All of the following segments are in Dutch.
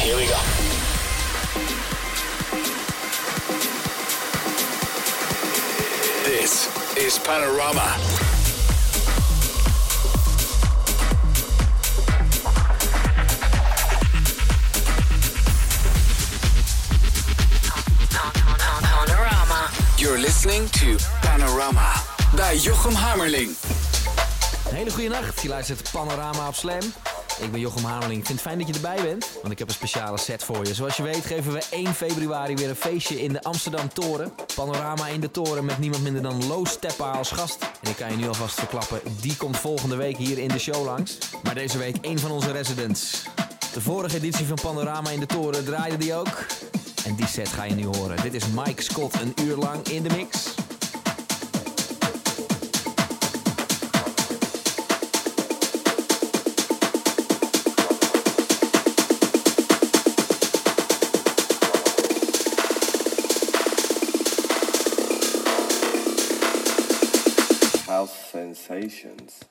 Here we go. This is Panorama. Panorama. You're listening to Panorama bij Jochem Hamerling. Een hele goede nacht. Je luistert Panorama op Slam. Ik ben Jochem Hameling. Ik vind het fijn dat je erbij bent, want ik heb een speciale set voor je. Zoals je weet geven we 1 februari weer een feestje in de Amsterdam Toren. Panorama in de Toren met niemand minder dan Loos Teppa als gast. En ik kan je nu alvast verklappen, die komt volgende week hier in de show langs. Maar deze week één van onze residents. De vorige editie van Panorama in de Toren draaide die ook. En die set ga je nu horen. Dit is Mike Scott een uur lang in de mix. Nations.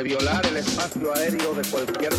De violar el espacio aéreo de cualquier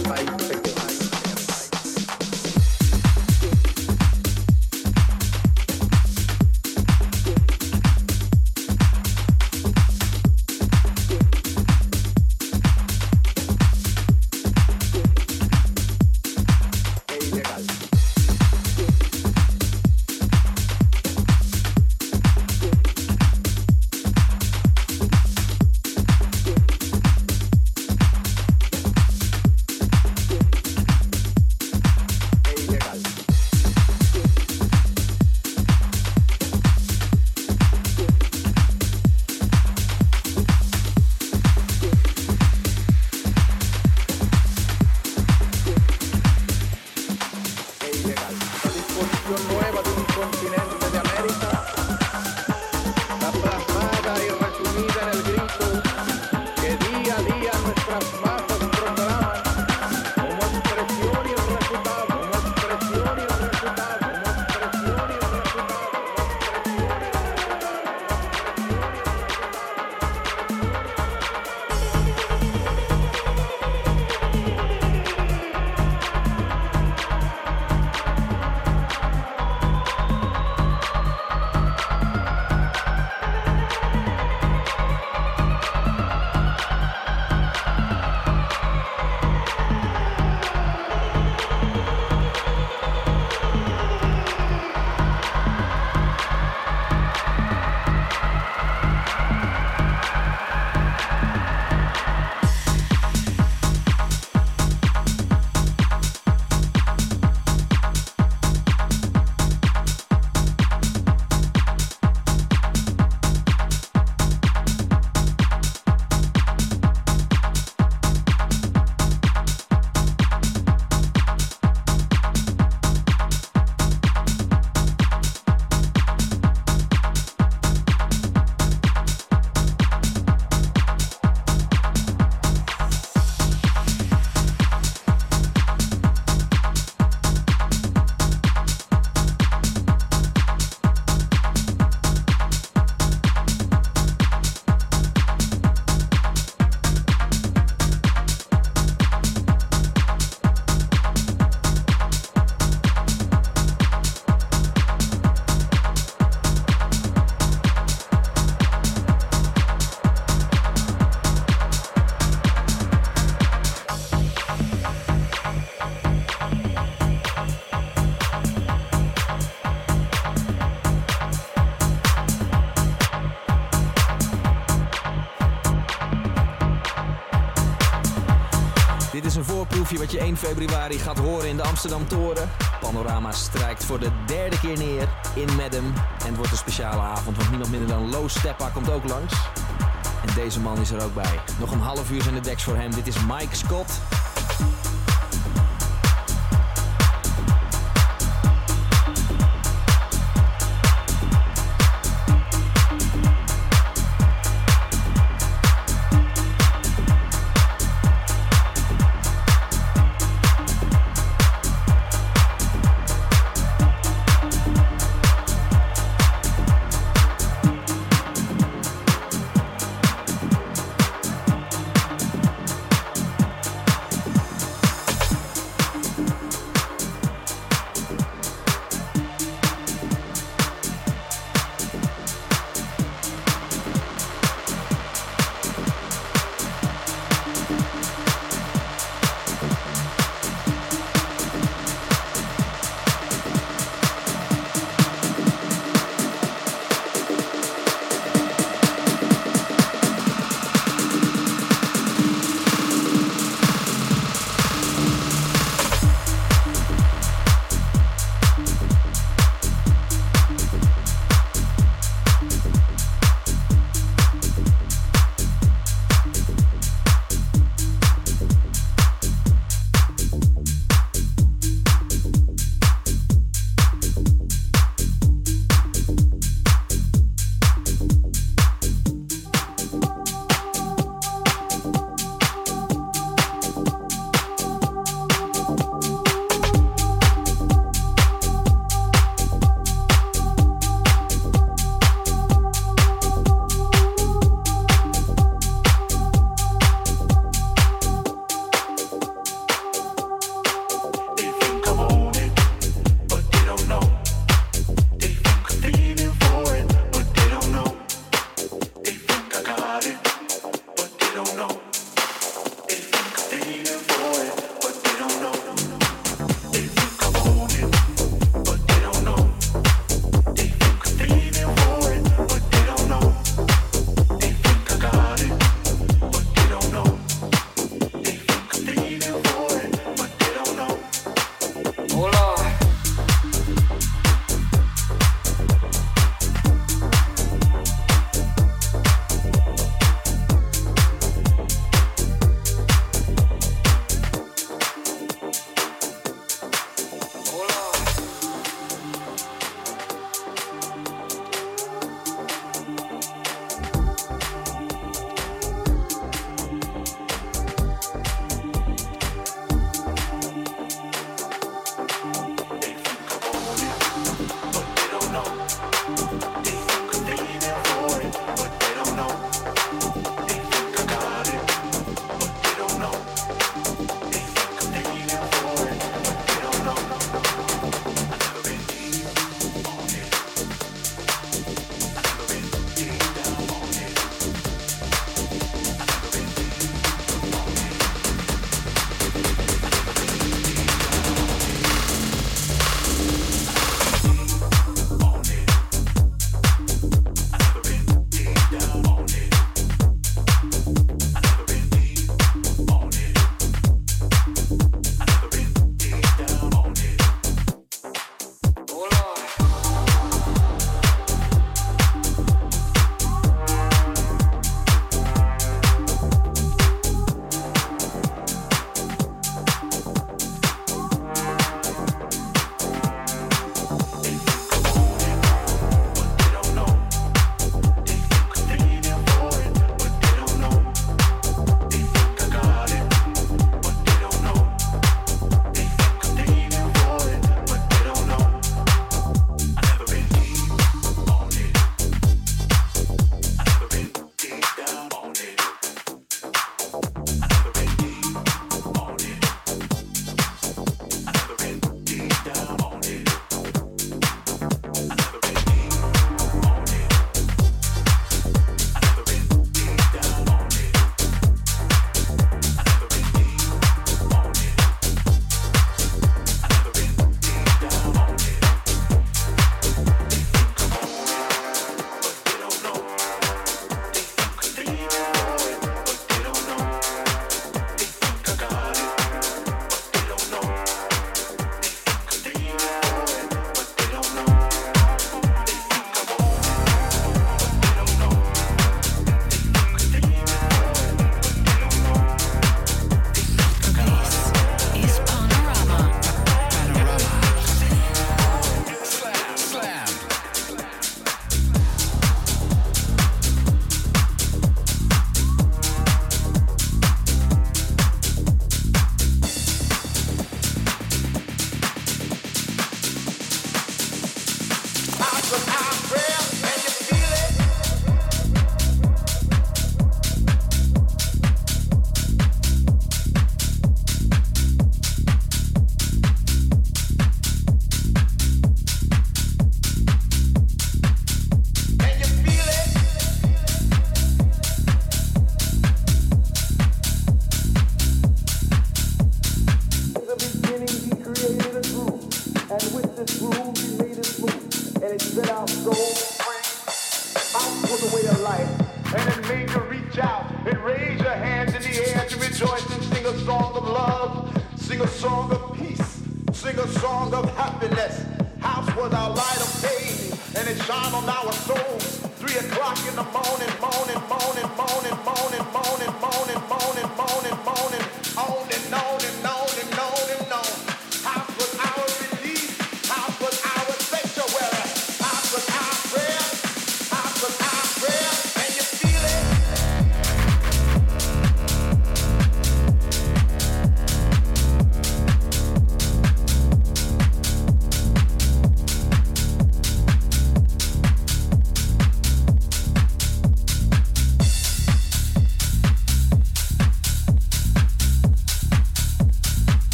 1 februari gaat horen in de Amsterdam Toren. Panorama strijkt voor de derde keer neer in Medem. En het wordt een speciale avond, want niemand minder dan Lo Steppa komt ook langs. En deze man is er ook bij. Nog een half uur zijn de decks voor hem. Dit is Mike Scott.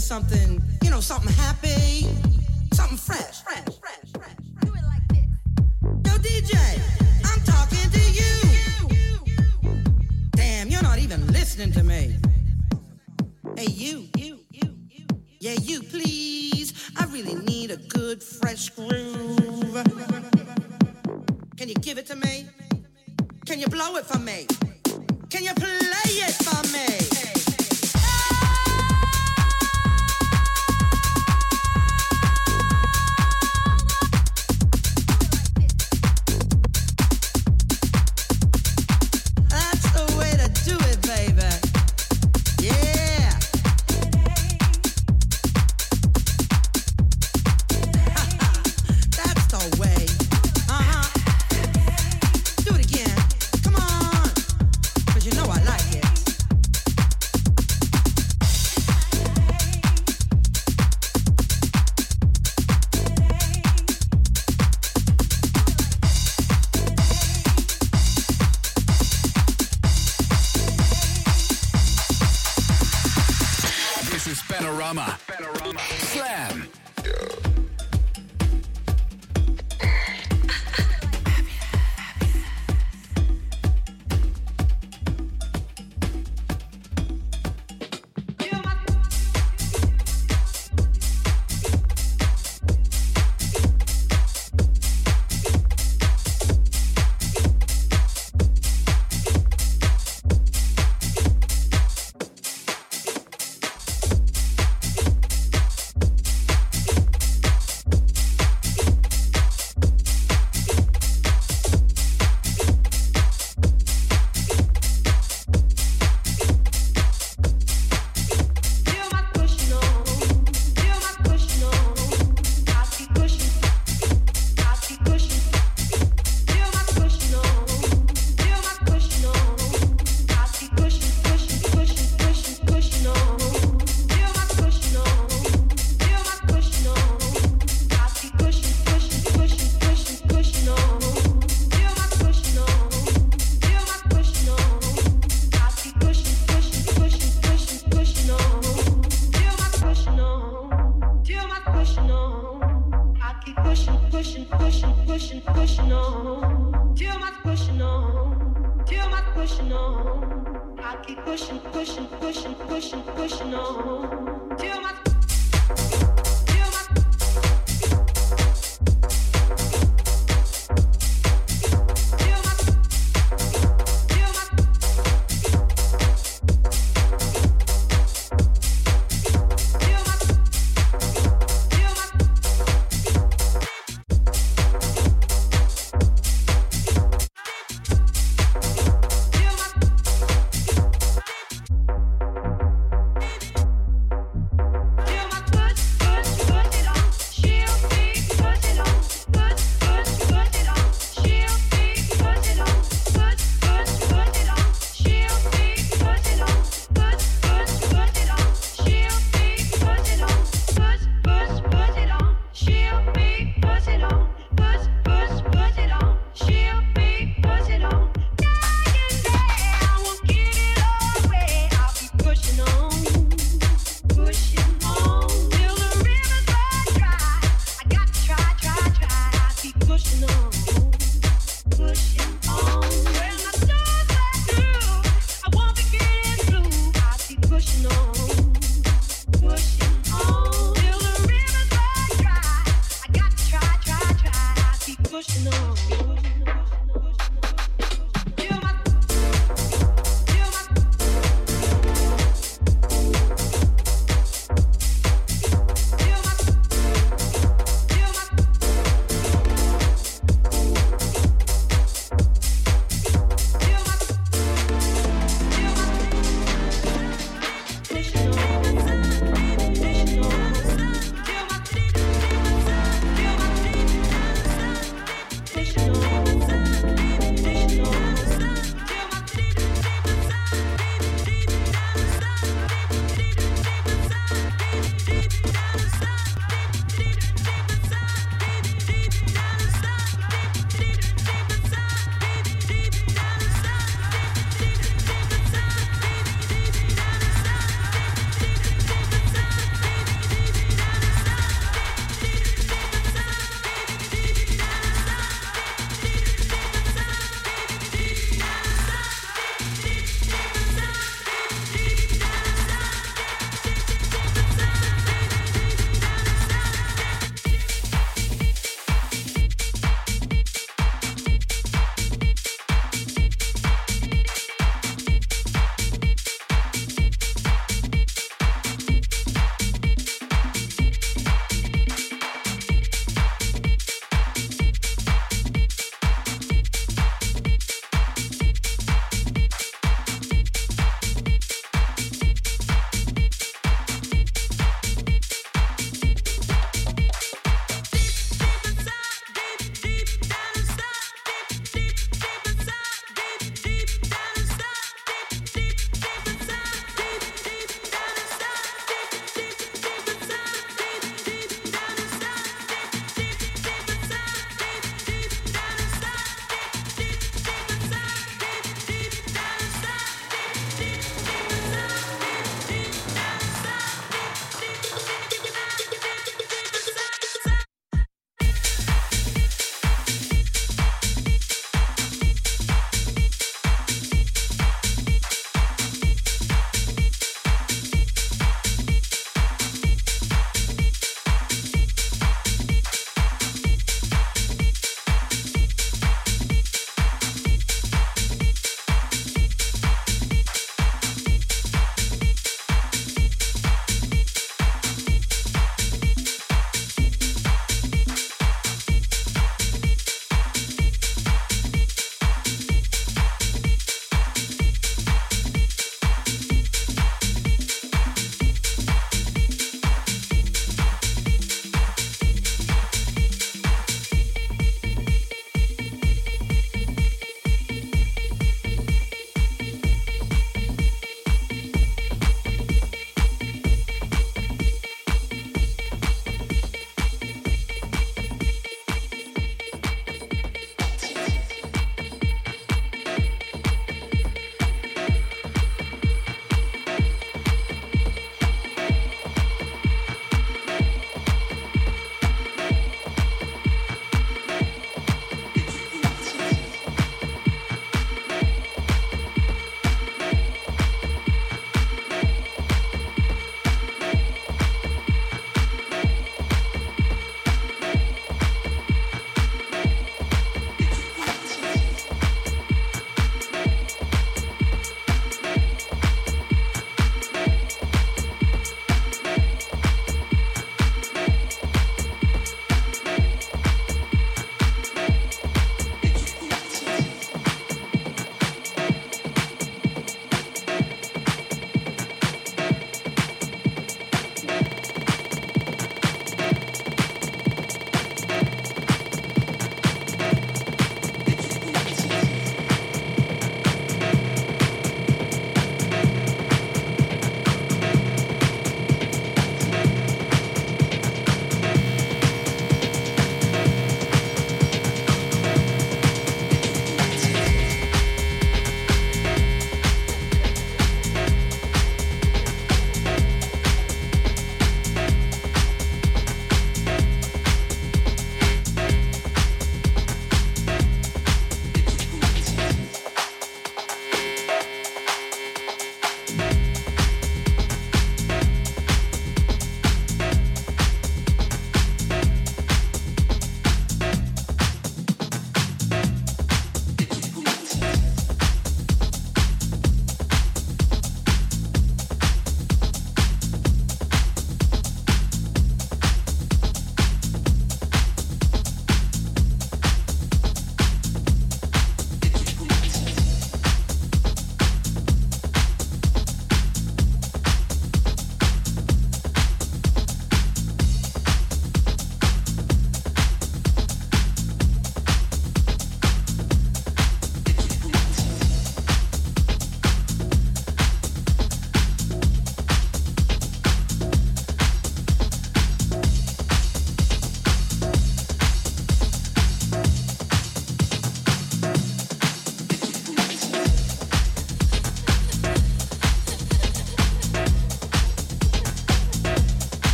Something, you know, something happy, something fresh, fresh, fresh, fresh. Do it like this. Yo, DJ, I'm talking to you. Damn, you're not even listening to me. Hey, you, you, you, you. Yeah, you, please. I really need a good, fresh groove. Can you give it to me? Can you blow it for me? Can you play it for me?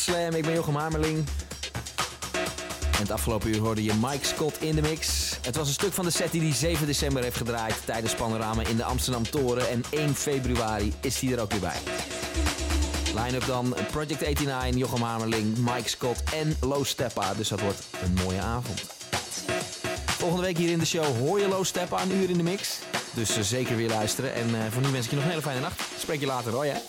Slam, ik ben Jochem Hamerling. En het afgelopen uur hoorde je Mike Scott in de mix. Het was een stuk van de set die hij 7 december heeft gedraaid tijdens Panorama in de Amsterdam Toren. En 1 februari is hij er ook weer bij. Line-up dan Project 89, Jochem Hamerling, Mike Scott en Lo Steppa. Dus dat wordt een mooie avond. Volgende week hier in de show hoor je Lo Steppa een uur in de mix. Dus eh, zeker weer luisteren. En eh, voor nu wens ik je nog een hele fijne nacht. Spreek je later hoor, ja.